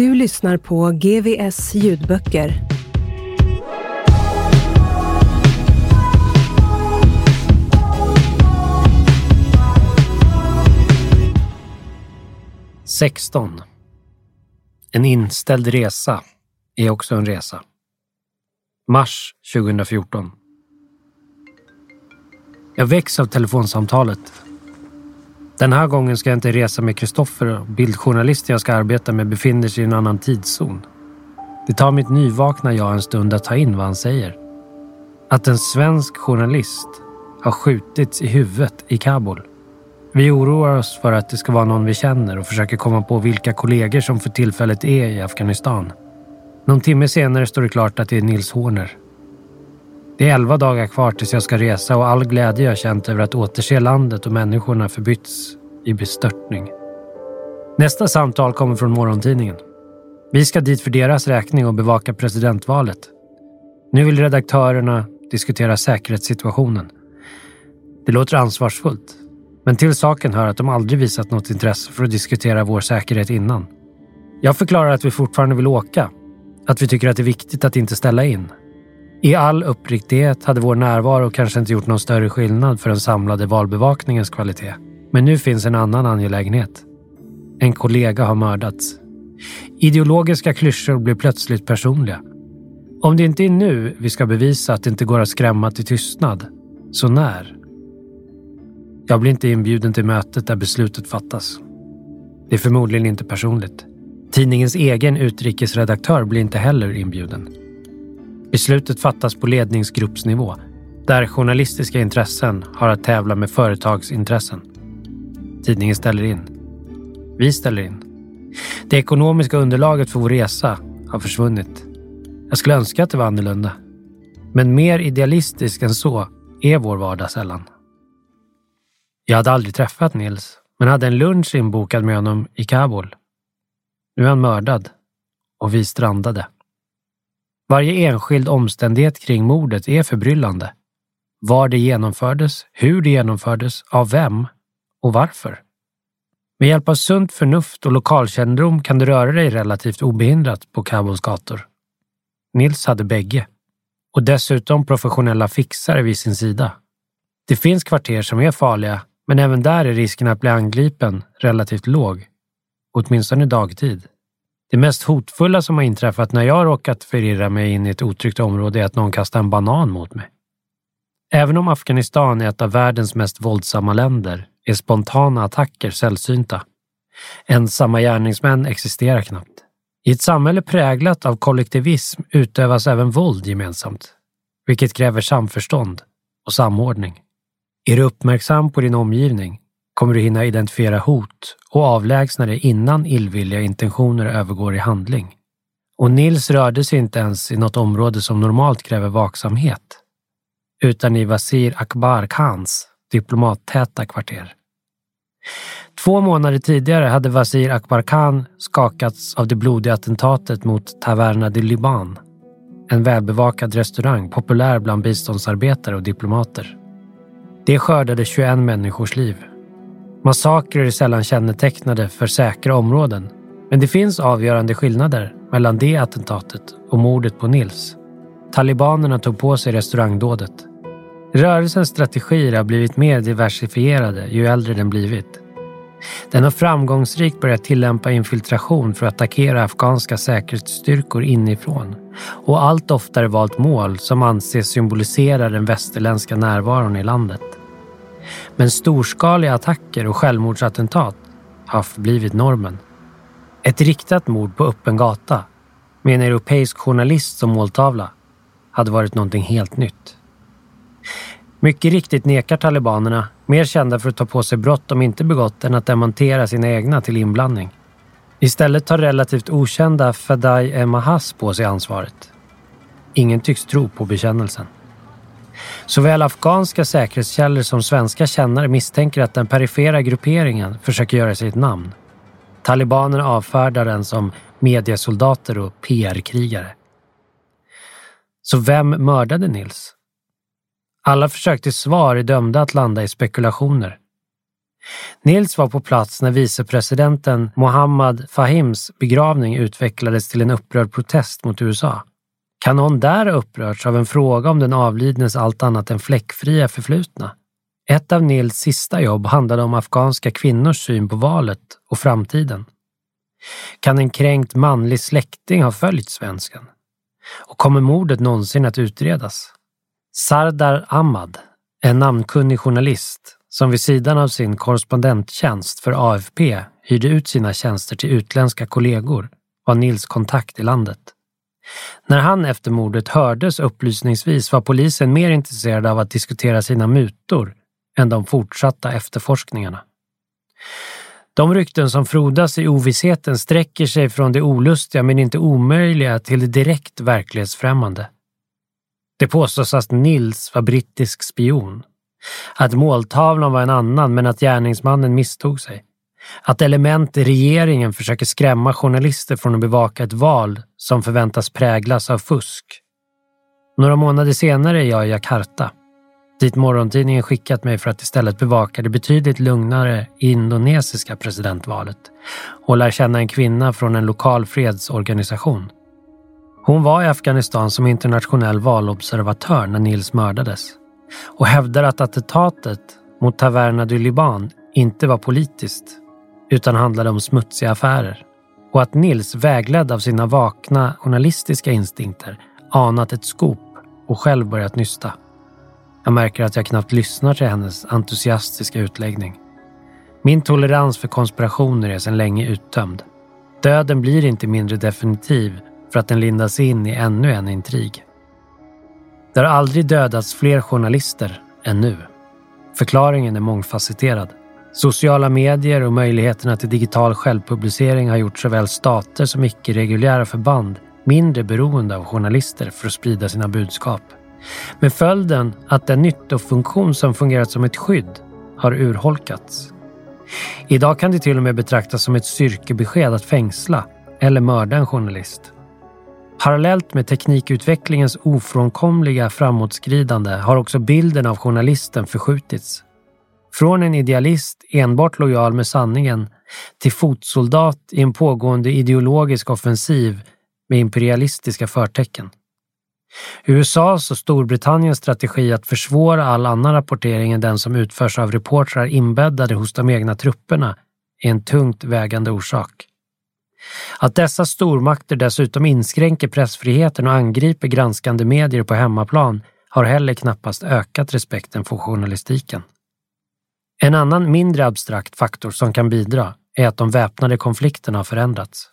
Du lyssnar på GVS ljudböcker. Sexton. En inställd resa är också en resa. Mars 2014. Jag väcks av telefonsamtalet. Den här gången ska jag inte resa med Kristoffer och bildjournalisten jag ska arbeta med befinner sig i en annan tidszon. Det tar mitt nyvakna jag en stund att ta in vad han säger. Att en svensk journalist har skjutits i huvudet i Kabul. Vi oroar oss för att det ska vara någon vi känner och försöker komma på vilka kollegor som för tillfället är i Afghanistan. Någon timme senare står det klart att det är Nils Horner. Det är elva dagar kvar tills jag ska resa och all glädje jag känt över att återse landet och människorna förbytts i bestörtning. Nästa samtal kommer från morgontidningen. Vi ska dit för deras räkning och bevaka presidentvalet. Nu vill redaktörerna diskutera säkerhetssituationen. Det låter ansvarsfullt, men till saken hör att de aldrig visat något intresse för att diskutera vår säkerhet innan. Jag förklarar att vi fortfarande vill åka, att vi tycker att det är viktigt att inte ställa in i all uppriktighet hade vår närvaro kanske inte gjort någon större skillnad för den samlade valbevakningens kvalitet. Men nu finns en annan angelägenhet. En kollega har mördats. Ideologiska klyschor blir plötsligt personliga. Om det inte är nu vi ska bevisa att det inte går att skrämma till tystnad, så när? Jag blir inte inbjuden till mötet där beslutet fattas. Det är förmodligen inte personligt. Tidningens egen utrikesredaktör blir inte heller inbjuden. Beslutet fattas på ledningsgruppsnivå där journalistiska intressen har att tävla med företagsintressen. Tidningen ställer in. Vi ställer in. Det ekonomiska underlaget för vår resa har försvunnit. Jag skulle önska att det var annorlunda. Men mer idealistisk än så är vår vardag sällan. Jag hade aldrig träffat Nils, men hade en lunch inbokad med honom i Kabul. Nu är han mördad och vi strandade. Varje enskild omständighet kring mordet är förbryllande. Var det genomfördes, hur det genomfördes, av vem och varför. Med hjälp av sunt förnuft och lokalkännedom kan du röra dig relativt obehindrat på Kabuls gator. Nils hade bägge. Och dessutom professionella fixare vid sin sida. Det finns kvarter som är farliga, men även där är risken att bli angripen relativt låg. Åtminstone dagtid. Det mest hotfulla som har inträffat när jag råkat förirra mig in i ett otryggt område är att någon kastar en banan mot mig. Även om Afghanistan är ett av världens mest våldsamma länder är spontana attacker sällsynta. Ensamma gärningsmän existerar knappt. I ett samhälle präglat av kollektivism utövas även våld gemensamt, vilket kräver samförstånd och samordning. Är du uppmärksam på din omgivning kommer du hinna identifiera hot och avlägsna dig innan illvilliga intentioner övergår i handling. Och Nils rörde sig inte ens i något område som normalt kräver vaksamhet, utan i Vasir Akbar Khans diplomattäta kvarter. Två månader tidigare hade Vasir Akbar Khan skakats av det blodiga attentatet mot Taverna de Liban, en välbevakad restaurang populär bland biståndsarbetare och diplomater. Det skördade 21 människors liv Massakrer är sällan kännetecknade för säkra områden, men det finns avgörande skillnader mellan det attentatet och mordet på Nils. Talibanerna tog på sig restaurangdådet. Rörelsens strategier har blivit mer diversifierade ju äldre den blivit. Den har framgångsrikt börjat tillämpa infiltration för att attackera afghanska säkerhetsstyrkor inifrån och allt oftare valt mål som anses symbolisera den västerländska närvaron i landet. Men storskaliga attacker och självmordsattentat har förblivit normen. Ett riktat mord på öppen gata med en europeisk journalist som måltavla hade varit någonting helt nytt. Mycket riktigt nekar talibanerna, mer kända för att ta på sig brott de inte begått än att demontera sina egna till inblandning. Istället tar relativt okända Fadai Emahas på sig ansvaret. Ingen tycks tro på bekännelsen. Såväl afghanska säkerhetskällor som svenska kännare misstänker att den perifera grupperingen försöker göra sig ett namn. Talibanerna avfärdar den som mediesoldater och PR-krigare. Så vem mördade Nils? Alla försök till svar är dömda att landa i spekulationer. Nils var på plats när vicepresidenten Mohammad Fahims begravning utvecklades till en upprörd protest mot USA. Kan någon där ha upprörts av en fråga om den avlidnes allt annat än fläckfria förflutna? Ett av Nils sista jobb handlade om afghanska kvinnors syn på valet och framtiden. Kan en kränkt manlig släkting ha följt svensken? Och kommer mordet någonsin att utredas? Sardar Ahmad, en namnkunnig journalist som vid sidan av sin korrespondenttjänst för AFP hyrde ut sina tjänster till utländska kollegor, var Nils kontakt i landet. När han efter mordet hördes upplysningsvis var polisen mer intresserad av att diskutera sina mutor än de fortsatta efterforskningarna. De rykten som frodas i ovissheten sträcker sig från det olustiga men inte omöjliga till det direkt verklighetsfrämmande. Det påstås att Nils var brittisk spion. Att måltavlan var en annan men att gärningsmannen misstog sig. Att element i regeringen försöker skrämma journalister från att bevaka ett val som förväntas präglas av fusk. Några månader senare är jag i Jakarta, dit morgontidningen skickat mig för att istället bevaka det betydligt lugnare indonesiska presidentvalet och lär känna en kvinna från en lokal fredsorganisation. Hon var i Afghanistan som internationell valobservatör när Nils mördades och hävdar att attentatet mot Taverna du Liban inte var politiskt utan handlade om smutsiga affärer och att Nils, vägledd av sina vakna journalistiska instinkter, anat ett skop och själv börjat nysta. Jag märker att jag knappt lyssnar till hennes entusiastiska utläggning. Min tolerans för konspirationer är sedan länge uttömd. Döden blir inte mindre definitiv för att den lindas in i ännu en intrig. Det har aldrig dödats fler journalister än nu. Förklaringen är mångfacetterad. Sociala medier och möjligheterna till digital självpublicering har gjort såväl stater som icke-reguljära förband mindre beroende av journalister för att sprida sina budskap. Med följden att den nyttofunktion som fungerat som ett skydd har urholkats. Idag kan det till och med betraktas som ett styrkebesked att fängsla eller mörda en journalist. Parallellt med teknikutvecklingens ofrånkomliga framåtskridande har också bilden av journalisten förskjutits. Från en idealist enbart lojal med sanningen till fotsoldat i en pågående ideologisk offensiv med imperialistiska förtecken. USAs och Storbritanniens strategi att försvåra all annan rapportering än den som utförs av reportrar inbäddade hos de egna trupperna är en tungt vägande orsak. Att dessa stormakter dessutom inskränker pressfriheten och angriper granskande medier på hemmaplan har heller knappast ökat respekten för journalistiken. En annan mindre abstrakt faktor som kan bidra är att de väpnade konflikterna har förändrats.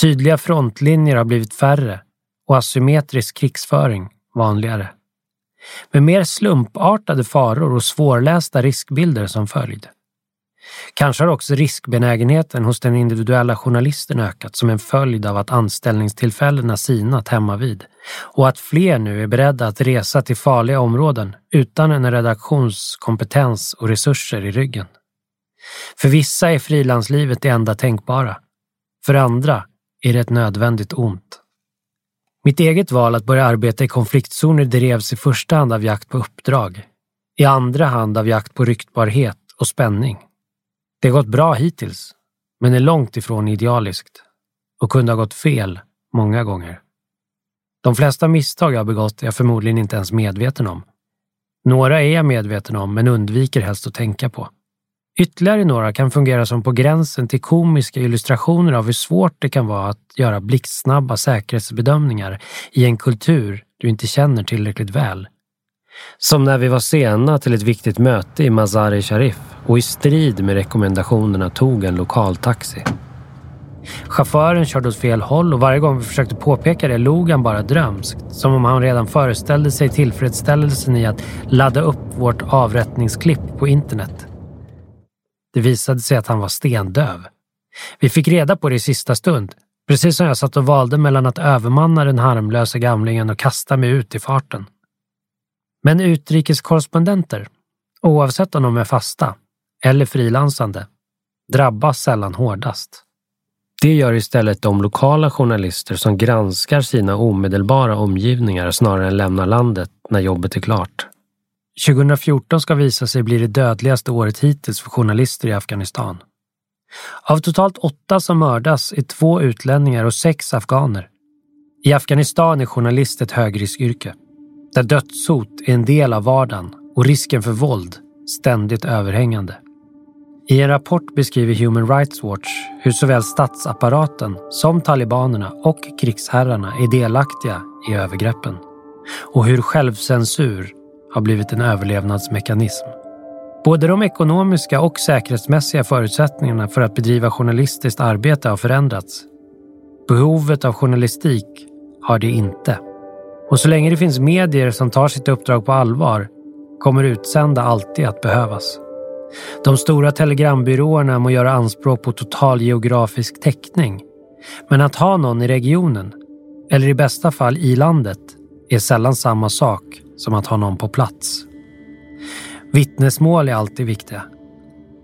Tydliga frontlinjer har blivit färre och asymmetrisk krigsföring vanligare. Med mer slumpartade faror och svårlästa riskbilder som följd. Kanske har också riskbenägenheten hos den individuella journalisten ökat som en följd av att anställningstillfällena sinat hemmavid och att fler nu är beredda att resa till farliga områden utan en redaktionskompetens och resurser i ryggen. För vissa är frilanslivet det enda tänkbara. För andra är det ett nödvändigt ont. Mitt eget val att börja arbeta i konfliktzoner drevs i första hand av jakt på uppdrag, i andra hand av jakt på ryktbarhet och spänning. Det har gått bra hittills, men är långt ifrån idealiskt och kunde ha gått fel många gånger. De flesta misstag jag begått är jag förmodligen inte ens medveten om. Några är jag medveten om men undviker helst att tänka på. Ytterligare några kan fungera som på gränsen till komiska illustrationer av hur svårt det kan vara att göra blixtsnabba säkerhetsbedömningar i en kultur du inte känner tillräckligt väl. Som när vi var sena till ett viktigt möte i Mazar-e Sharif och i strid med rekommendationerna tog en lokaltaxi. Chauffören körde åt fel håll och varje gång vi försökte påpeka det log han bara drömskt. Som om han redan föreställde sig tillfredsställelsen i att ladda upp vårt avrättningsklipp på internet. Det visade sig att han var stendöv. Vi fick reda på det i sista stund, precis som jag satt och valde mellan att övermanna den harmlösa gamlingen och kasta mig ut i farten. Men utrikeskorrespondenter, oavsett om de är fasta eller frilansande, drabbas sällan hårdast. Det gör istället de lokala journalister som granskar sina omedelbara omgivningar snarare än lämnar landet när jobbet är klart. 2014 ska visa sig bli det dödligaste året hittills för journalister i Afghanistan. Av totalt åtta som mördas är två utlänningar och sex afghaner. I Afghanistan är journalist ett högriskyrke, där dödshot är en del av vardagen och risken för våld ständigt överhängande. I en rapport beskriver Human Rights Watch hur såväl statsapparaten som talibanerna och krigsherrarna är delaktiga i övergreppen och hur självcensur har blivit en överlevnadsmekanism. Både de ekonomiska och säkerhetsmässiga förutsättningarna för att bedriva journalistiskt arbete har förändrats. Behovet av journalistik har det inte. Och så länge det finns medier som tar sitt uppdrag på allvar kommer utsända alltid att behövas. De stora telegrambyråerna må göra anspråk på total geografisk täckning. Men att ha någon i regionen, eller i bästa fall i landet, är sällan samma sak som att ha någon på plats. Vittnesmål är alltid viktiga.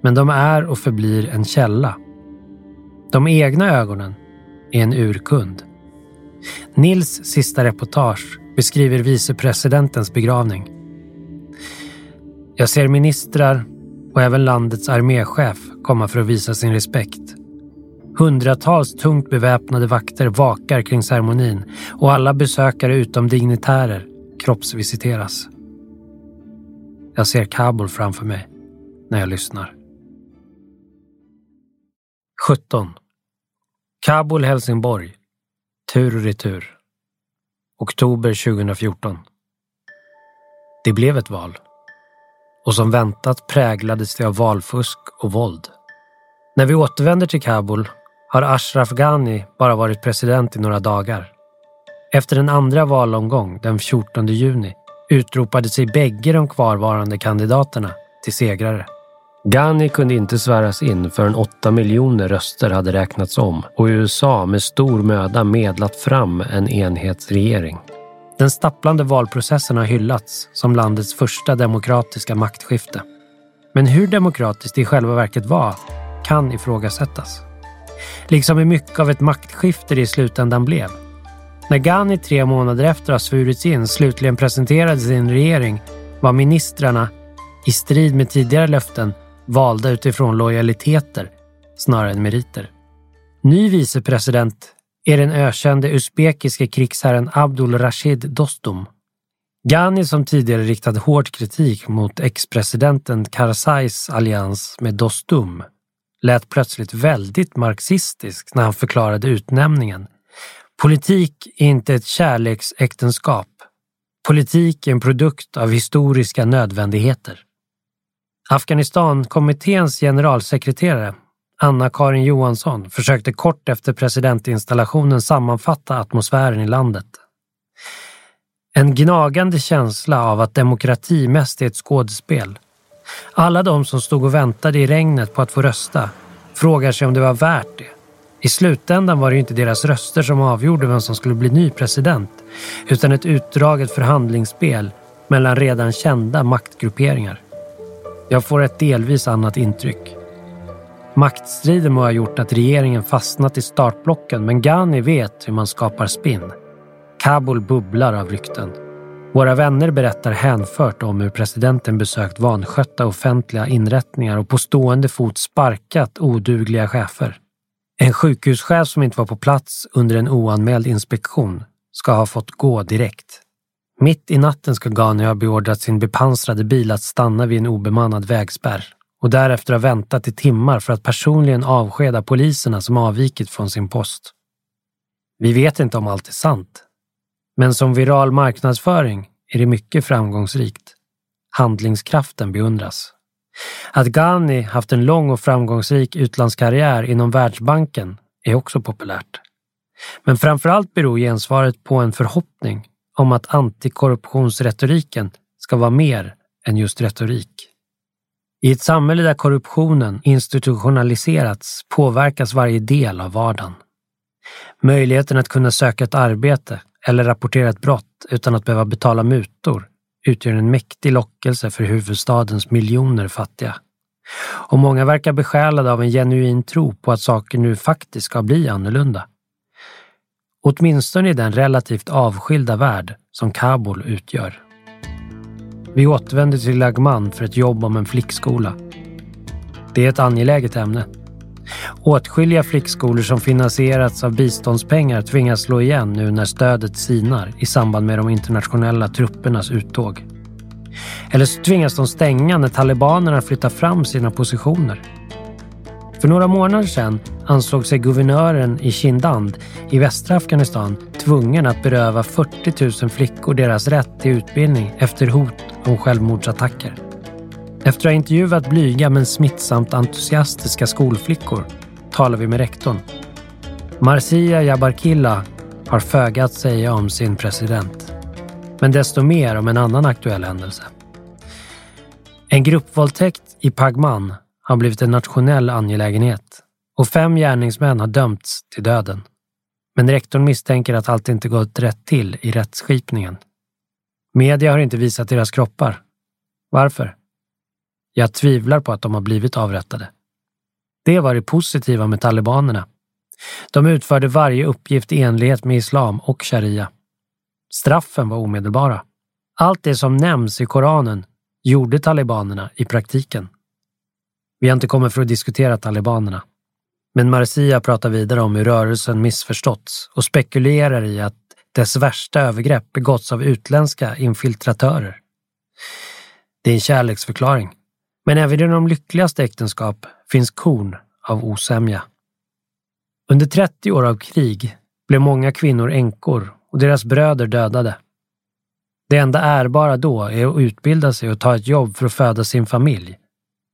Men de är och förblir en källa. De egna ögonen är en urkund. Nils sista reportage beskriver vicepresidentens begravning. Jag ser ministrar och även landets arméchef komma för att visa sin respekt. Hundratals tungt beväpnade vakter vakar kring ceremonin och alla besökare utom dignitärer kroppsvisiteras. Jag ser Kabul framför mig när jag lyssnar. 17. Kabul-Helsingborg. Tur och retur. Oktober 2014. Det blev ett val. Och som väntat präglades det av valfusk och våld. När vi återvänder till Kabul har Ashraf Ghani bara varit president i några dagar. Efter en andra valomgång den 14 juni utropade sig bägge de kvarvarande kandidaterna till segrare. Ghani kunde inte sväras in förrän 8 miljoner röster hade räknats om och USA med stor möda medlat fram en enhetsregering. Den stapplande valprocessen har hyllats som landets första demokratiska maktskifte. Men hur demokratiskt det i själva verket var kan ifrågasättas. Liksom hur mycket av ett maktskifte det i slutändan blev. När Ghani tre månader efter att ha svurits in slutligen presenterade sin regering var ministrarna, i strid med tidigare löften, valda utifrån lojaliteter snarare än meriter. Ny vicepresident är den ökände usbekiske krigsherren Abdul Rashid Dostum. Ghani som tidigare riktat hård kritik mot ex-presidenten Karzais allians med Dostum lät plötsligt väldigt marxistisk när han förklarade utnämningen. Politik är inte ett kärleksäktenskap. Politik är en produkt av historiska nödvändigheter. Afghanistankommitténs generalsekreterare Anna-Karin Johansson försökte kort efter presidentinstallationen sammanfatta atmosfären i landet. En gnagande känsla av att demokrati mest är ett skådespel. Alla de som stod och väntade i regnet på att få rösta frågar sig om det var värt det. I slutändan var det inte deras röster som avgjorde vem som skulle bli ny president, utan ett utdraget förhandlingsspel mellan redan kända maktgrupperingar. Jag får ett delvis annat intryck. Maktstriden må ha gjort att regeringen fastnat i startblocken men Ghani vet hur man skapar spinn. Kabul bubblar av rykten. Våra vänner berättar hänfört om hur presidenten besökt vanskötta offentliga inrättningar och på stående fot sparkat odugliga chefer. En sjukhuschef som inte var på plats under en oanmäld inspektion ska ha fått gå direkt. Mitt i natten ska Ghani ha beordrat sin bepansrade bil att stanna vid en obemannad vägspärr och därefter ha väntat i timmar för att personligen avskeda poliserna som avvikit från sin post. Vi vet inte om allt är sant, men som viral marknadsföring är det mycket framgångsrikt. Handlingskraften beundras. Att Ghani haft en lång och framgångsrik utlandskarriär inom Världsbanken är också populärt. Men framförallt beror gensvaret på en förhoppning om att antikorruptionsretoriken ska vara mer än just retorik. I ett samhälle där korruptionen institutionaliserats påverkas varje del av vardagen. Möjligheten att kunna söka ett arbete eller rapportera ett brott utan att behöva betala mutor utgör en mäktig lockelse för huvudstadens miljoner fattiga. Och många verkar besjälade av en genuin tro på att saker nu faktiskt ska bli annorlunda. Åtminstone i den relativt avskilda värld som Kabul utgör. Vi återvänder till Lagman för ett jobb om en flickskola. Det är ett angeläget ämne. Åtskilliga flickskolor som finansierats av biståndspengar tvingas slå igen nu när stödet sinar i samband med de internationella truppernas uttåg. Eller så tvingas de stänga när talibanerna flyttar fram sina positioner. För några månader sedan ansåg sig guvernören i Shindand i västra Afghanistan tvungen att beröva 40 000 flickor deras rätt till utbildning efter hot om självmordsattacker. Efter att ha intervjuat blyga men smittsamt entusiastiska skolflickor talar vi med rektorn. Marcia Jabarkilla har föga att säga om sin president. Men desto mer om en annan aktuell händelse. En gruppvåldtäkt i Pagman har blivit en nationell angelägenhet och fem gärningsmän har dömts till döden. Men rektorn misstänker att allt inte gått rätt till i rättsskipningen. Media har inte visat deras kroppar. Varför? Jag tvivlar på att de har blivit avrättade. Det var det positiva med talibanerna. De utförde varje uppgift i enlighet med islam och sharia. Straffen var omedelbara. Allt det som nämns i Koranen gjorde talibanerna i praktiken. Vi har inte kommit för att diskutera talibanerna. Men Marcia pratar vidare om hur rörelsen missförståtts och spekulerar i att dess värsta övergrepp begåtts av utländska infiltratörer. Det är en kärleksförklaring. Men även i de lyckligaste äktenskap finns korn av osämja. Under 30 år av krig blev många kvinnor änkor och deras bröder dödade. Det enda ärbara då är att utbilda sig och ta ett jobb för att föda sin familj.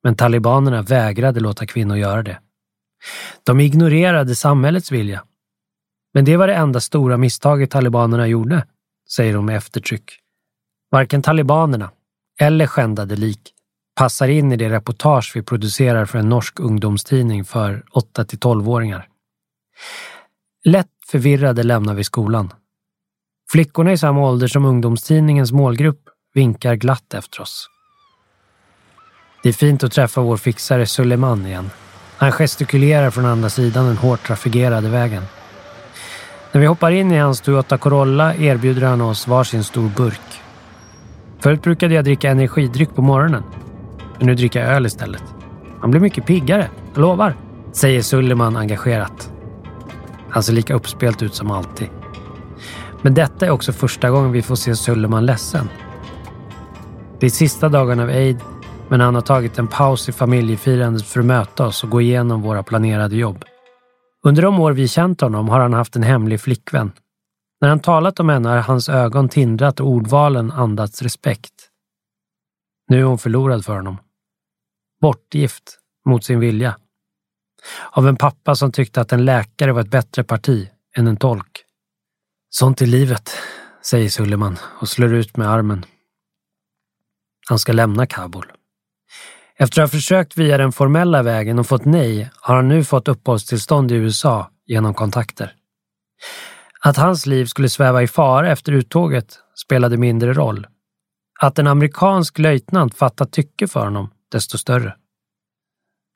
Men talibanerna vägrade låta kvinnor göra det. De ignorerade samhällets vilja. Men det var det enda stora misstaget talibanerna gjorde, säger hon med eftertryck. Varken talibanerna eller skändade lik passar in i det reportage vi producerar för en norsk ungdomstidning för 8 till 12-åringar. Lätt förvirrade lämnar vi skolan. Flickorna i samma ålder som ungdomstidningens målgrupp vinkar glatt efter oss. Det är fint att träffa vår fixare Suleiman igen. Han gestikulerar från andra sidan den hårt trafikerade vägen. När vi hoppar in i hans Toyota Corolla erbjuder han oss varsin stor burk. Förut brukade jag dricka energidryck på morgonen. Men nu dricker jag öl istället. Man blir mycket piggare, jag lovar, säger Suleiman engagerat. Han ser lika uppspelt ut som alltid. Men detta är också första gången vi får se Suleiman ledsen. Det är sista dagen av Eid, men han har tagit en paus i familjefirandet för att möta oss och gå igenom våra planerade jobb. Under de år vi känt honom har han haft en hemlig flickvän. När han talat om henne har hans ögon tindrat och ordvalen andats respekt. Nu är hon förlorad för honom. Bortgift mot sin vilja. Av en pappa som tyckte att en läkare var ett bättre parti än en tolk. Sånt är livet, säger Suleiman och slår ut med armen. Han ska lämna Kabul. Efter att ha försökt via den formella vägen och fått nej har han nu fått uppehållstillstånd i USA genom kontakter. Att hans liv skulle sväva i fara efter uttåget spelade mindre roll. Att en amerikansk löjtnant fattat tycke för honom desto större.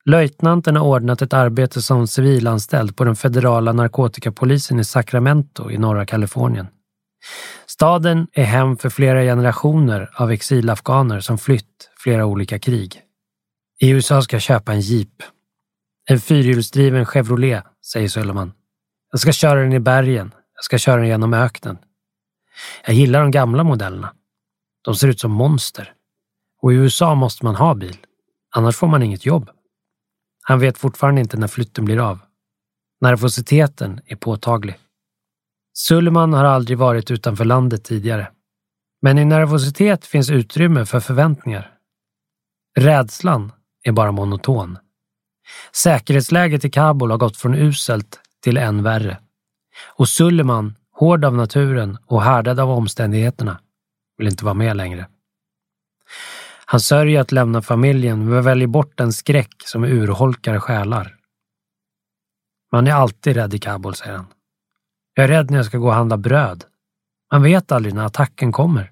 Löjtnanten har ordnat ett arbete som civilanställd på den federala narkotikapolisen i Sacramento i norra Kalifornien. Staden är hem för flera generationer av exilafghaner som flytt flera olika krig. I USA ska jag köpa en jeep. En fyrhjulsdriven Chevrolet, säger Sullivan. Jag ska köra den i bergen. Jag ska köra den genom öknen. Jag gillar de gamla modellerna. De ser ut som monster. Och i USA måste man ha bil. Annars får man inget jobb. Han vet fortfarande inte när flytten blir av. Nervositeten är påtaglig. Suleiman har aldrig varit utanför landet tidigare. Men i nervositet finns utrymme för förväntningar. Rädslan är bara monoton. Säkerhetsläget i Kabul har gått från uselt till än värre. Och Suleiman, hård av naturen och härdad av omständigheterna, vill inte vara med längre. Han sörjer att lämna familjen men väljer bort den skräck som urholkar själar. Man är alltid rädd i Kabul, säger han. Jag är rädd när jag ska gå och handla bröd. Man vet aldrig när attacken kommer.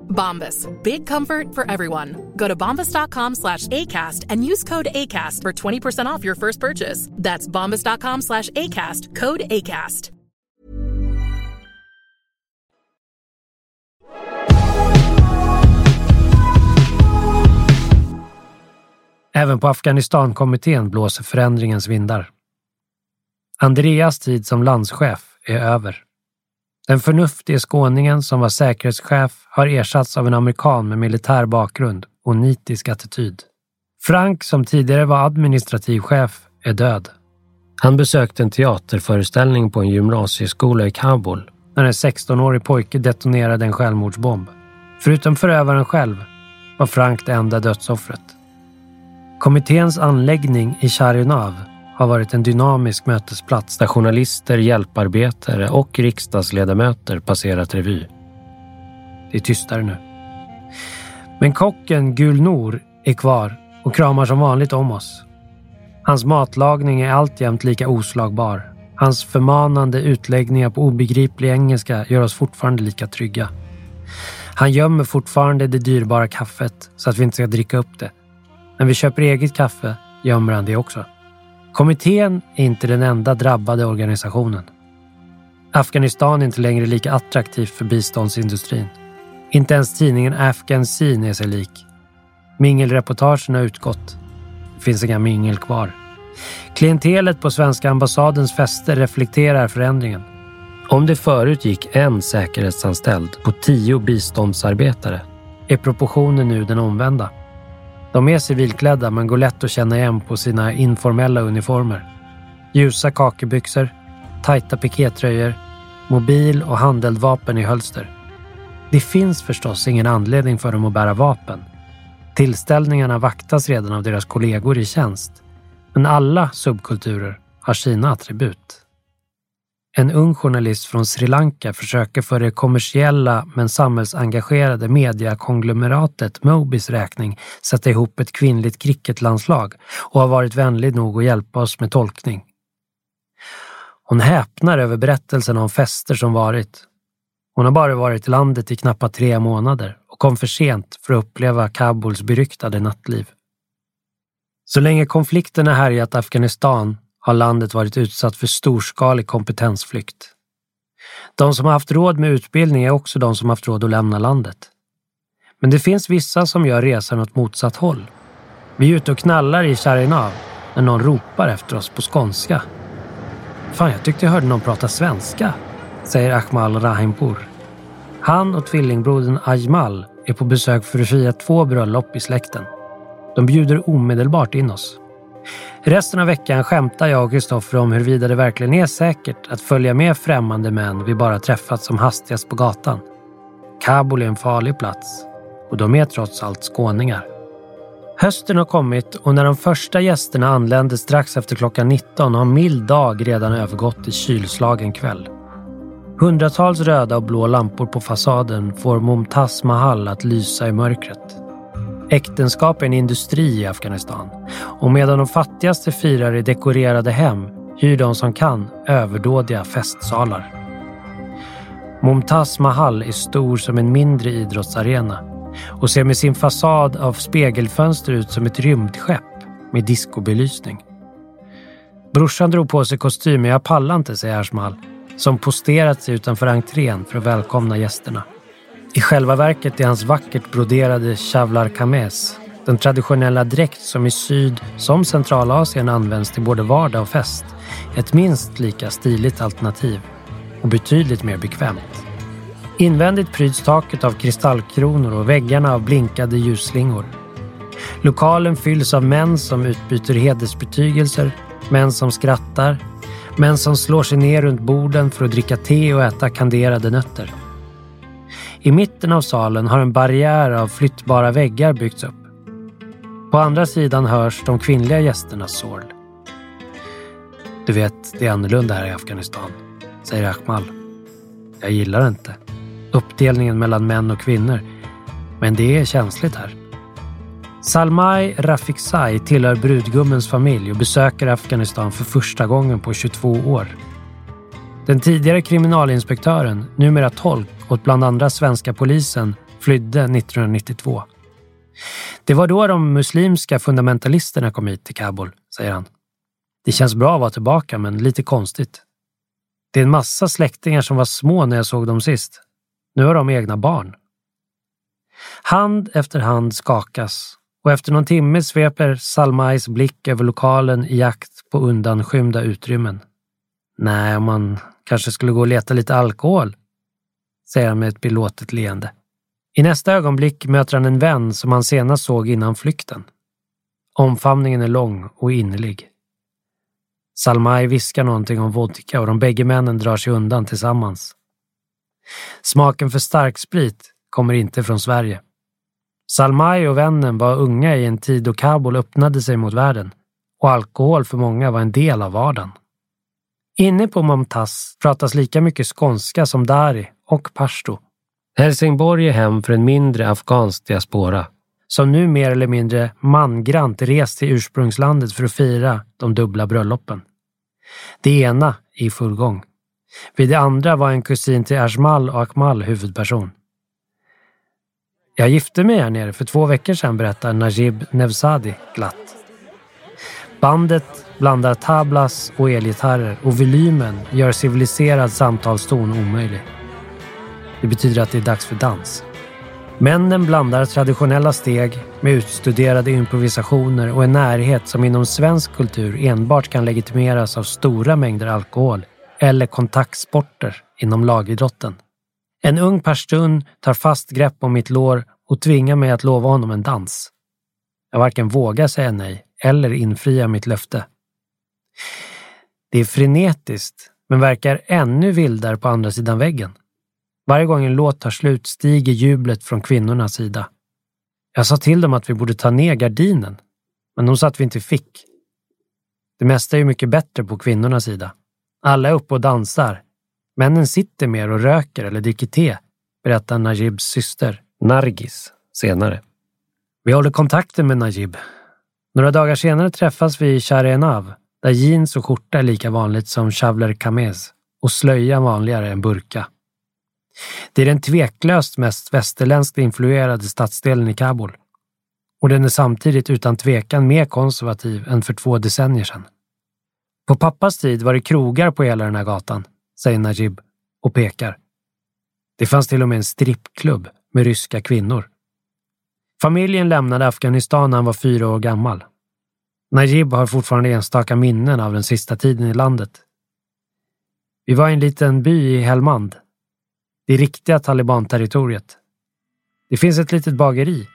Bombas. Big comfort for everyone. Go to bombas.com slash ACAST and use code ACAST for 20% off your first purchase. That's bombas.com slash ACAST. Code ACAST. Även på Afghanistankommittén blåser förändringens vindar. Andreas tid som landschef är över. Den förnuftige skåningen som var säkerhetschef har ersatts av en amerikan med militär bakgrund och nitisk attityd. Frank, som tidigare var administrativ chef, är död. Han besökte en teaterföreställning på en gymnasieskola i Kabul när en 16-årig pojke detonerade en självmordsbomb. Förutom förövaren själv var Frank det enda dödsoffret. Kommitténs anläggning i Charinav har varit en dynamisk mötesplats där journalister, hjälparbetare och riksdagsledamöter passerat revy. Det är tystare nu. Men kocken Gulnor är kvar och kramar som vanligt om oss. Hans matlagning är alltjämt lika oslagbar. Hans förmanande utläggningar på obegriplig engelska gör oss fortfarande lika trygga. Han gömmer fortfarande det dyrbara kaffet så att vi inte ska dricka upp det. När vi köper eget kaffe gömmer han det också. Kommittén är inte den enda drabbade organisationen. Afghanistan är inte längre lika attraktivt för biståndsindustrin. Inte ens tidningen Afghan Scene är sig lik. Mingelreportagen har utgått. Det finns inga mingel kvar. Klientelet på svenska ambassadens fester reflekterar förändringen. Om det förut gick en säkerhetsanställd på tio biståndsarbetare är proportionen nu den omvända. De är civilklädda men går lätt att känna igen på sina informella uniformer. Ljusa kakebyxor, tajta pikétröjor, mobil och handeldvapen i hölster. Det finns förstås ingen anledning för dem att bära vapen. Tillställningarna vaktas redan av deras kollegor i tjänst. Men alla subkulturer har sina attribut. En ung journalist från Sri Lanka försöker för det kommersiella men samhällsengagerade mediakonglomeratet Mobis räkning sätta ihop ett kvinnligt cricketlandslag och har varit vänlig nog att hjälpa oss med tolkning. Hon häpnar över berättelsen om fester som varit. Hon har bara varit i landet i knappt tre månader och kom för sent för att uppleva Kabuls beryktade nattliv. Så länge konflikterna härjat Afghanistan har landet varit utsatt för storskalig kompetensflykt. De som har haft råd med utbildning är också de som haft råd att lämna landet. Men det finns vissa som gör resan åt motsatt håll. Vi är ute och knallar i Charinav när någon ropar efter oss på skånska. Fan, jag tyckte jag hörde någon prata svenska, säger Ahmal Rahimpour. Han och tvillingbrodern Ajmal är på besök för att fira två bröllop i släkten. De bjuder omedelbart in oss. Resten av veckan skämtar jag och Kristoffer om huruvida det verkligen är säkert att följa med främmande män vi bara träffat som hastigast på gatan. Kabul är en farlig plats och de är trots allt skåningar. Hösten har kommit och när de första gästerna anländer strax efter klockan 19 har mild dag redan övergått i kylslagen kväll. Hundratals röda och blå lampor på fasaden får Mumtaz Mahal att lysa i mörkret. Äktenskap är en industri i Afghanistan och medan de fattigaste firar i dekorerade hem hyr de som kan överdådiga festsalar. Mumtaz Mahal är stor som en mindre idrottsarena och ser med sin fasad av spegelfönster ut som ett rymdskepp med diskobelysning. Brorsan drog på sig kostym, men jag pallar inte, säger Ashmal, som posterat sig utanför entrén för att välkomna gästerna. I själva verket är hans vackert broderade chavlar kames, den traditionella dräkt som i Syd som Centralasien används till både vardag och fest, ett minst lika stiligt alternativ och betydligt mer bekvämt. Invändigt pryds taket av kristallkronor och väggarna av blinkade ljusslingor. Lokalen fylls av män som utbyter hedersbetygelser, män som skrattar, män som slår sig ner runt borden för att dricka te och äta kanderade nötter. I mitten av salen har en barriär av flyttbara väggar byggts upp. På andra sidan hörs de kvinnliga gästernas sorl. Du vet, det är annorlunda här i Afghanistan, säger Akmal. Jag gillar inte. Uppdelningen mellan män och kvinnor. Men det är känsligt här. Salmai Rafiksai tillhör brudgummens familj och besöker Afghanistan för första gången på 22 år. Den tidigare kriminalinspektören, numera tolk åt bland andra svenska polisen, flydde 1992. Det var då de muslimska fundamentalisterna kom hit till Kabul, säger han. Det känns bra att vara tillbaka, men lite konstigt. Det är en massa släktingar som var små när jag såg dem sist. Nu har de egna barn. Hand efter hand skakas och efter någon timme sveper Salmais blick över lokalen i jakt på undanskymda utrymmen. Nej, man kanske skulle gå och leta lite alkohol, säger han med ett belåtet leende. I nästa ögonblick möter han en vän som han senast såg innan flykten. Omfamningen är lång och innerlig. Salmai viskar någonting om vodka och de bägge männen drar sig undan tillsammans. Smaken för starksprit kommer inte från Sverige. Salmai och vännen var unga i en tid då Kabul öppnade sig mot världen och alkohol för många var en del av vardagen. Inne på Momtaz pratas lika mycket skånska som dari och pashto. Helsingborg är hem för en mindre afghansk diaspora som nu mer eller mindre mangrant rest till ursprungslandet för att fira de dubbla bröllopen. Det ena i full gång. Vid det andra var en kusin till Ajmal och Akmal huvudperson. Jag gifte mig här nere för två veckor sedan, berättar Najib Nevzadi glatt. Bandet blandar tablas och elgitarrer och volymen gör civiliserad samtalston omöjlig. Det betyder att det är dags för dans. Männen blandar traditionella steg med utstuderade improvisationer och en närhet som inom svensk kultur enbart kan legitimeras av stora mängder alkohol eller kontaktsporter inom lagidrotten. En ung pashtun tar fast grepp om mitt lår och tvingar mig att lova honom en dans. Jag varken vågar säga nej eller infria mitt löfte. Det är frenetiskt, men verkar ännu vildare på andra sidan väggen. Varje gång en låt tar slut stiger jublet från kvinnornas sida. Jag sa till dem att vi borde ta ner gardinen, men de sa att vi inte fick. Det mesta är ju mycket bättre på kvinnornas sida. Alla är uppe och dansar. Männen sitter mer och röker eller dricker te, berättar Najibs syster Nargis senare. Vi håller kontakten med Najib. Några dagar senare träffas vi i Sharenav, där jeans och skjorta är lika vanligt som chavler kamez och slöja vanligare än burka. Det är den tveklöst mest västerländskt influerade stadsdelen i Kabul. Och den är samtidigt utan tvekan mer konservativ än för två decennier sedan. På pappas tid var det krogar på hela den här gatan, säger Najib och pekar. Det fanns till och med en strippklubb med ryska kvinnor. Familjen lämnade Afghanistan när han var fyra år gammal. Najib har fortfarande enstaka minnen av den sista tiden i landet. Vi var i en liten by i Helmand. Det riktiga talibanterritoriet. Det finns ett litet bageri.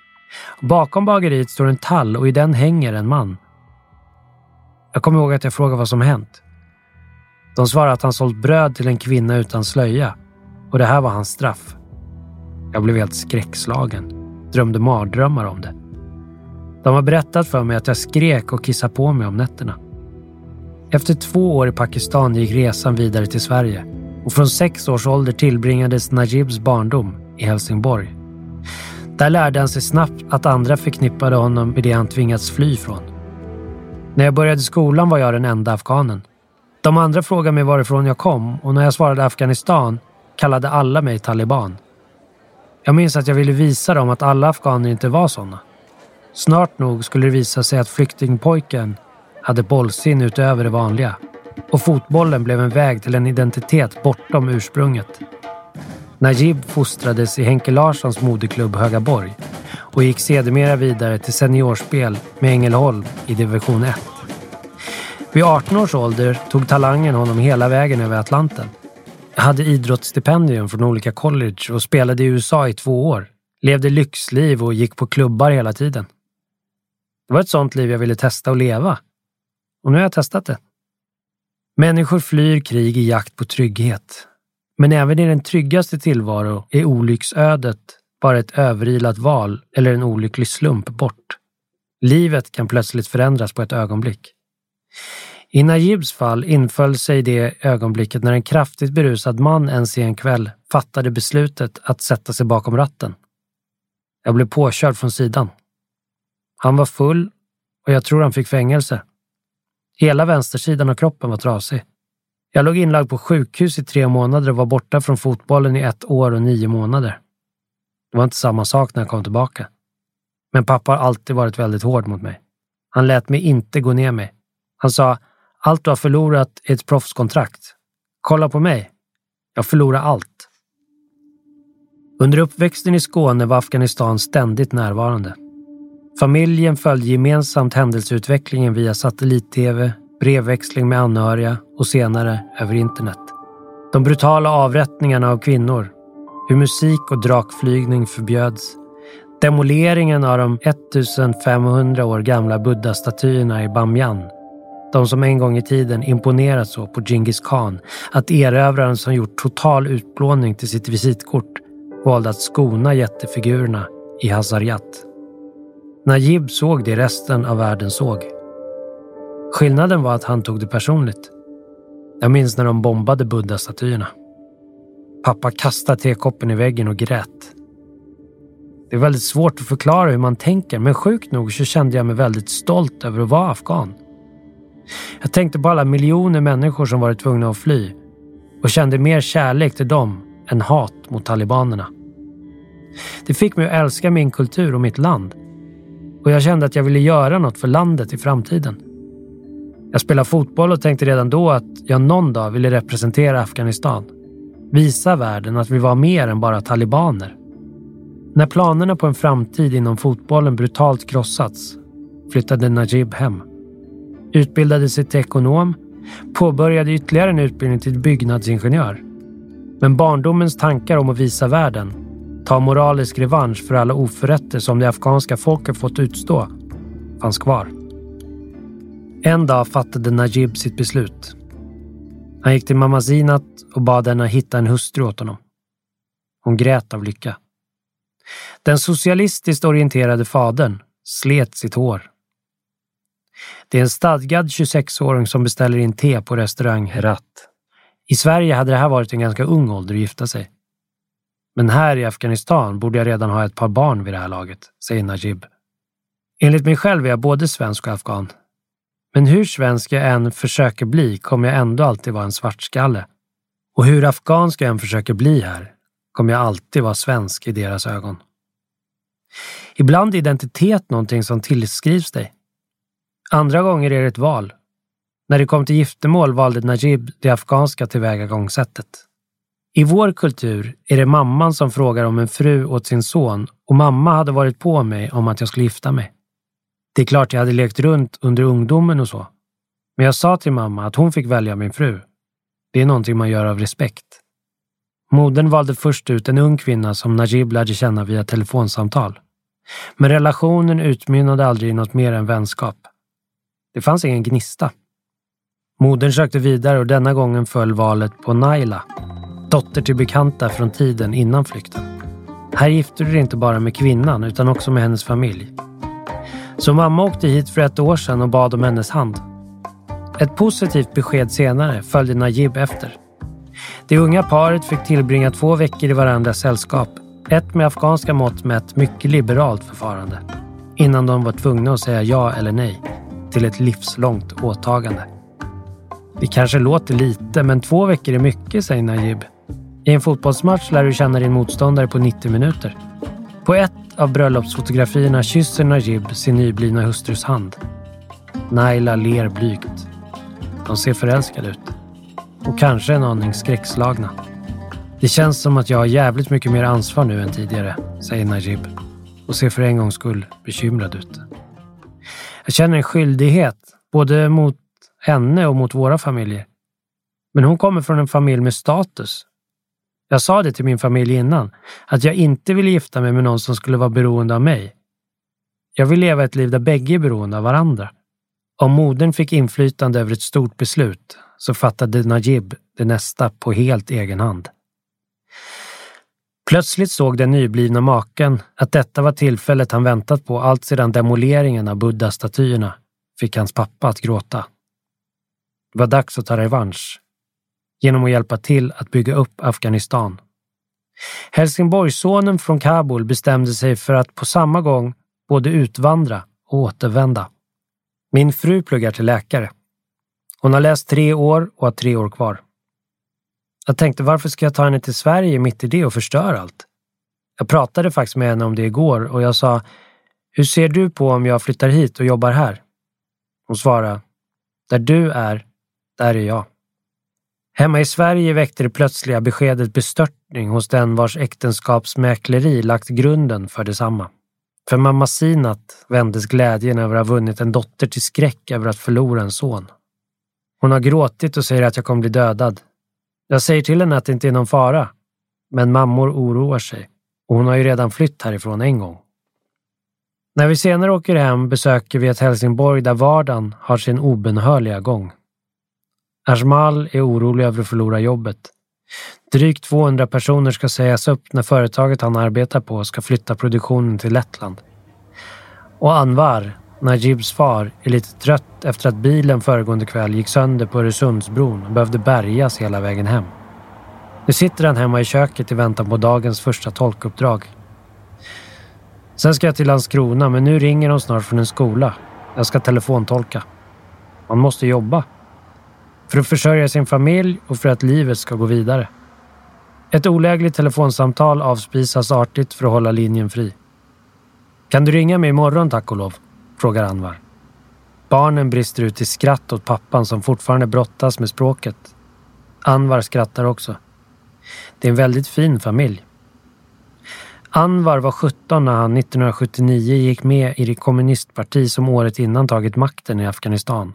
Bakom bageriet står en tall och i den hänger en man. Jag kommer ihåg att jag frågade vad som hänt. De svarade att han sålt bröd till en kvinna utan slöja och det här var hans straff. Jag blev helt skräckslagen. Drömde mardrömmar om det. De har berättat för mig att jag skrek och kissade på mig om nätterna. Efter två år i Pakistan gick resan vidare till Sverige och från sex års ålder tillbringades Najibs barndom i Helsingborg. Där lärde han sig snabbt att andra förknippade honom med det han tvingats fly från. När jag började skolan var jag den enda afghanen. De andra frågade mig varifrån jag kom och när jag svarade Afghanistan kallade alla mig taliban. Jag minns att jag ville visa dem att alla afghaner inte var sådana. Snart nog skulle det visa sig att flyktingpojken hade bollsinne utöver det vanliga och fotbollen blev en väg till en identitet bortom ursprunget. Najib fostrades i Henke Larssons moderklubb Högaborg och gick sedermera vidare till seniorspel med Ängelholm i division 1. Vid 18 års ålder tog talangen honom hela vägen över Atlanten. Jag hade idrottsstipendium från olika college och spelade i USA i två år. Levde lyxliv och gick på klubbar hela tiden. Det var ett sånt liv jag ville testa att leva. Och nu har jag testat det. Människor flyr krig i jakt på trygghet. Men även i den tryggaste tillvaro är olycksödet bara ett överilat val eller en olycklig slump bort. Livet kan plötsligt förändras på ett ögonblick. I Najibs fall inföll sig det ögonblicket när en kraftigt berusad man en sen kväll fattade beslutet att sätta sig bakom ratten. Jag blev påkörd från sidan. Han var full och jag tror han fick fängelse. Hela vänstersidan av kroppen var trasig. Jag låg inlagd på sjukhus i tre månader och var borta från fotbollen i ett år och nio månader. Det var inte samma sak när jag kom tillbaka. Men pappa har alltid varit väldigt hård mot mig. Han lät mig inte gå ner mig. Han sa, allt du har förlorat är ett proffskontrakt. Kolla på mig. Jag förlorar allt. Under uppväxten i Skåne var Afghanistan ständigt närvarande. Familjen följde gemensamt händelseutvecklingen via satellit-tv, brevväxling med anhöriga och senare över internet. De brutala avrättningarna av kvinnor, hur musik och drakflygning förbjöds, demoleringen av de 1500 år gamla buddha-statyerna i Bamyan, de som en gång i tiden imponerat så på Genghis khan att erövraren som gjort total utplåning till sitt visitkort valde att skona jättefigurerna i Hazarjat. Najib såg det resten av världen såg. Skillnaden var att han tog det personligt. Jag minns när de bombade buddha-statyerna. Pappa kastade tekoppen i väggen och grät. Det är väldigt svårt att förklara hur man tänker, men sjukt nog så kände jag mig väldigt stolt över att vara afghan. Jag tänkte på alla miljoner människor som varit tvungna att fly och kände mer kärlek till dem än hat mot talibanerna. Det fick mig att älska min kultur och mitt land och jag kände att jag ville göra något för landet i framtiden. Jag spelade fotboll och tänkte redan då att jag någon dag ville representera Afghanistan. Visa världen att vi var mer än bara talibaner. När planerna på en framtid inom fotbollen brutalt krossats flyttade Najib hem. Utbildade sig till ekonom, påbörjade ytterligare en utbildning till byggnadsingenjör. Men barndomens tankar om att visa världen, ta moralisk revansch för alla oförrätter som det afghanska folket fått utstå, fanns kvar. En dag fattade Najib sitt beslut. Han gick till mamma Zinat och bad henne hitta en hustru åt honom. Hon grät av lycka. Den socialistiskt orienterade fadern slet sitt hår. Det är en stadgad 26-åring som beställer in te på restaurang Herat. I Sverige hade det här varit en ganska ung ålder att gifta sig. Men här i Afghanistan borde jag redan ha ett par barn vid det här laget, säger Najib. Enligt mig själv är jag både svensk och afghan. Men hur svensk jag än försöker bli kommer jag ändå alltid vara en svartskalle. Och hur afghansk jag än försöker bli här kommer jag alltid vara svensk i deras ögon. Ibland är identitet någonting som tillskrivs dig. Andra gånger är det ett val. När det kom till giftermål valde Najib det afghanska tillvägagångssättet. I vår kultur är det mamman som frågar om en fru åt sin son och mamma hade varit på mig om att jag skulle gifta mig. Det är klart jag hade lekt runt under ungdomen och så. Men jag sa till mamma att hon fick välja min fru. Det är någonting man gör av respekt. Modern valde först ut en ung kvinna som Najib lärde känna via telefonsamtal. Men relationen utmynnade aldrig i något mer än vänskap. Det fanns ingen gnista. Modern sökte vidare och denna gången föll valet på Naila, dotter till bekanta från tiden innan flykten. Här gifte du dig inte bara med kvinnan utan också med hennes familj. Så mamma åkte hit för ett år sedan och bad om hennes hand. Ett positivt besked senare följde Najib efter. Det unga paret fick tillbringa två veckor i varandras sällskap. Ett med afghanska mått mätt mycket liberalt förfarande. Innan de var tvungna att säga ja eller nej till ett livslångt åtagande. Det kanske låter lite, men två veckor är mycket, säger Najib. I en fotbollsmatch lär du känna din motståndare på 90 minuter. På ett av bröllopsfotografierna kysser Najib sin nyblivna hustrus hand. Naila ler blygt. De ser förälskade ut. Och kanske en aning skräckslagna. Det känns som att jag har jävligt mycket mer ansvar nu än tidigare, säger Najib och ser för en gångs skull bekymrad ut. Jag känner en skyldighet, både mot henne och mot våra familjer. Men hon kommer från en familj med status. Jag sa det till min familj innan, att jag inte ville gifta mig med någon som skulle vara beroende av mig. Jag vill leva ett liv där bägge är beroende av varandra. Om modern fick inflytande över ett stort beslut så fattade Najib det nästa på helt egen hand. Plötsligt såg den nyblivna maken att detta var tillfället han väntat på allt sedan demoleringen av Buddha-statyerna fick hans pappa att gråta. Det var dags att ta revansch genom att hjälpa till att bygga upp Afghanistan. Helsingborgssonen från Kabul bestämde sig för att på samma gång både utvandra och återvända. Min fru pluggar till läkare. Hon har läst tre år och har tre år kvar. Jag tänkte, varför ska jag ta henne till Sverige mitt i det och förstöra allt? Jag pratade faktiskt med henne om det igår och jag sa, hur ser du på om jag flyttar hit och jobbar här? Hon svarade, där du är, där är jag. Hemma i Sverige väckte det plötsliga beskedet bestörtning hos den vars äktenskapsmäkleri lagt grunden för detsamma. För mamma Sinat vändes glädjen över att ha vunnit en dotter till skräck över att förlora en son. Hon har gråtit och säger att jag kommer bli dödad. Jag säger till henne att det inte är någon fara. Men mammor oroar sig och hon har ju redan flytt härifrån en gång. När vi senare åker hem besöker vi ett Helsingborg där vardagen har sin obenhörliga gång. Ajmal är orolig över att förlora jobbet. Drygt 200 personer ska sägas upp när företaget han arbetar på ska flytta produktionen till Lettland. Och Anwar, Najibs far, är lite trött efter att bilen föregående kväll gick sönder på Öresundsbron och behövde bärgas hela vägen hem. Nu sitter han hemma i köket i väntan på dagens första tolkuppdrag. Sen ska jag till Landskrona, men nu ringer de snart från en skola. Jag ska telefontolka. Man måste jobba. För att försörja sin familj och för att livet ska gå vidare. Ett olägligt telefonsamtal avspisas artigt för att hålla linjen fri. Kan du ringa mig imorgon tack och lov? frågar Anwar. Barnen brister ut i skratt åt pappan som fortfarande brottas med språket. Anwar skrattar också. Det är en väldigt fin familj. Anwar var 17 när han 1979 gick med i det kommunistparti som året innan tagit makten i Afghanistan.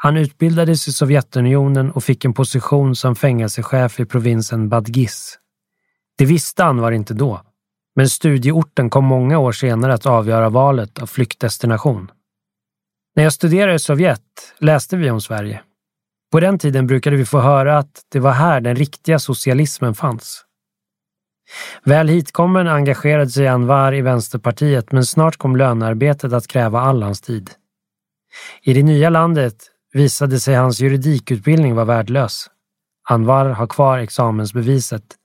Han utbildades i Sovjetunionen och fick en position som fängelsechef i provinsen Badghis. Det visste Anwar inte då, men studieorten kom många år senare att avgöra valet av flyktdestination. När jag studerade i Sovjet läste vi om Sverige. På den tiden brukade vi få höra att det var här den riktiga socialismen fanns. Väl hitkommen engagerade sig Anwar i Vänsterpartiet men snart kom lönearbetet att kräva all hans tid. I det nya landet visade sig hans juridikutbildning vara värdelös. Anwar har kvar examensbeviset,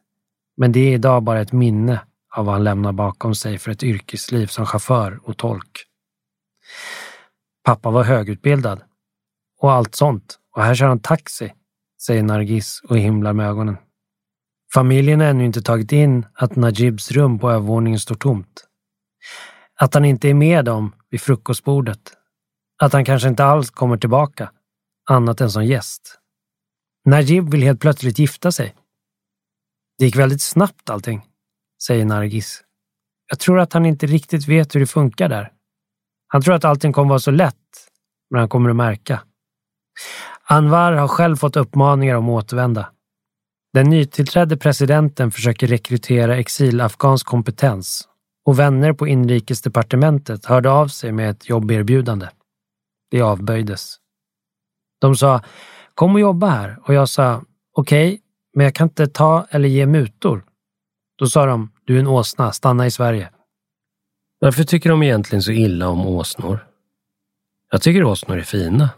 men det är idag bara ett minne av vad han lämnar bakom sig för ett yrkesliv som chaufför och tolk. Pappa var högutbildad och allt sånt och här kör han taxi, säger Nargis och himlar med ögonen. Familjen har ännu inte tagit in att Najibs rum på övervåningen står tomt. Att han inte är med dem vid frukostbordet. Att han kanske inte alls kommer tillbaka, annat än som gäst. Najib vill helt plötsligt gifta sig. Det gick väldigt snabbt allting säger Nargis. Jag tror att han inte riktigt vet hur det funkar där. Han tror att allting kommer vara så lätt, men han kommer att märka. Anwar har själv fått uppmaningar om att återvända. Den nytillträdde presidenten försöker rekrytera exilafghansk kompetens och vänner på inrikesdepartementet hörde av sig med ett jobberbjudande. Det avböjdes. De sa kom och jobba här och jag sa okej, okay, men jag kan inte ta eller ge mutor. Då sa de Du är en åsna, stanna i Sverige. Varför tycker de egentligen så illa om åsnor? Jag tycker åsnor är fina,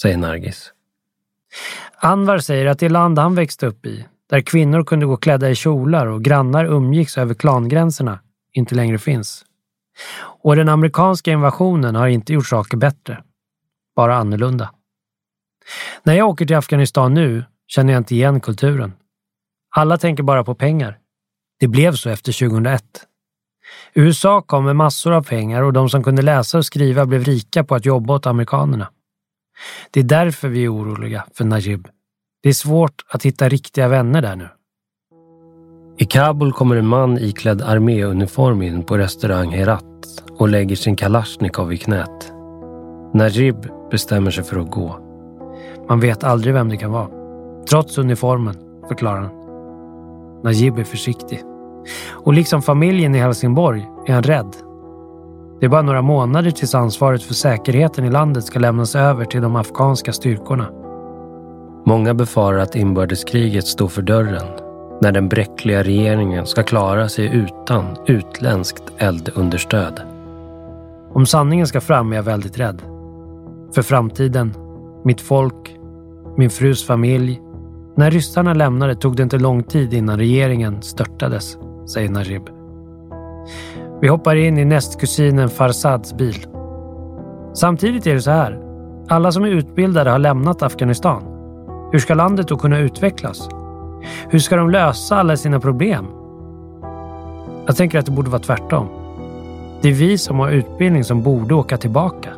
säger Nargis. Anvar säger att det land han växte upp i, där kvinnor kunde gå klädda i kjolar och grannar umgicks över klangränserna, inte längre finns. Och den amerikanska invasionen har inte gjort saker bättre, bara annorlunda. När jag åker till Afghanistan nu känner jag inte igen kulturen. Alla tänker bara på pengar. Det blev så efter 2001. USA kom med massor av pengar och de som kunde läsa och skriva blev rika på att jobba åt amerikanerna. Det är därför vi är oroliga för Najib. Det är svårt att hitta riktiga vänner där nu. I Kabul kommer en man iklädd arméuniform in på restaurang Herat och lägger sin kalasjnikov i knät. Najib bestämmer sig för att gå. Man vet aldrig vem det kan vara. Trots uniformen, förklarar han. Najib är försiktig. Och liksom familjen i Helsingborg är han rädd. Det är bara några månader tills ansvaret för säkerheten i landet ska lämnas över till de afghanska styrkorna. Många befarar att inbördeskriget står för dörren när den bräckliga regeringen ska klara sig utan utländskt eldunderstöd. Om sanningen ska fram är jag väldigt rädd. För framtiden, mitt folk, min frus familj. När ryssarna lämnade tog det inte lång tid innan regeringen störtades, säger Najib. Vi hoppar in i nästkusinen Farsads bil. Samtidigt är det så här. Alla som är utbildade har lämnat Afghanistan. Hur ska landet då kunna utvecklas? Hur ska de lösa alla sina problem? Jag tänker att det borde vara tvärtom. Det är vi som har utbildning som borde åka tillbaka.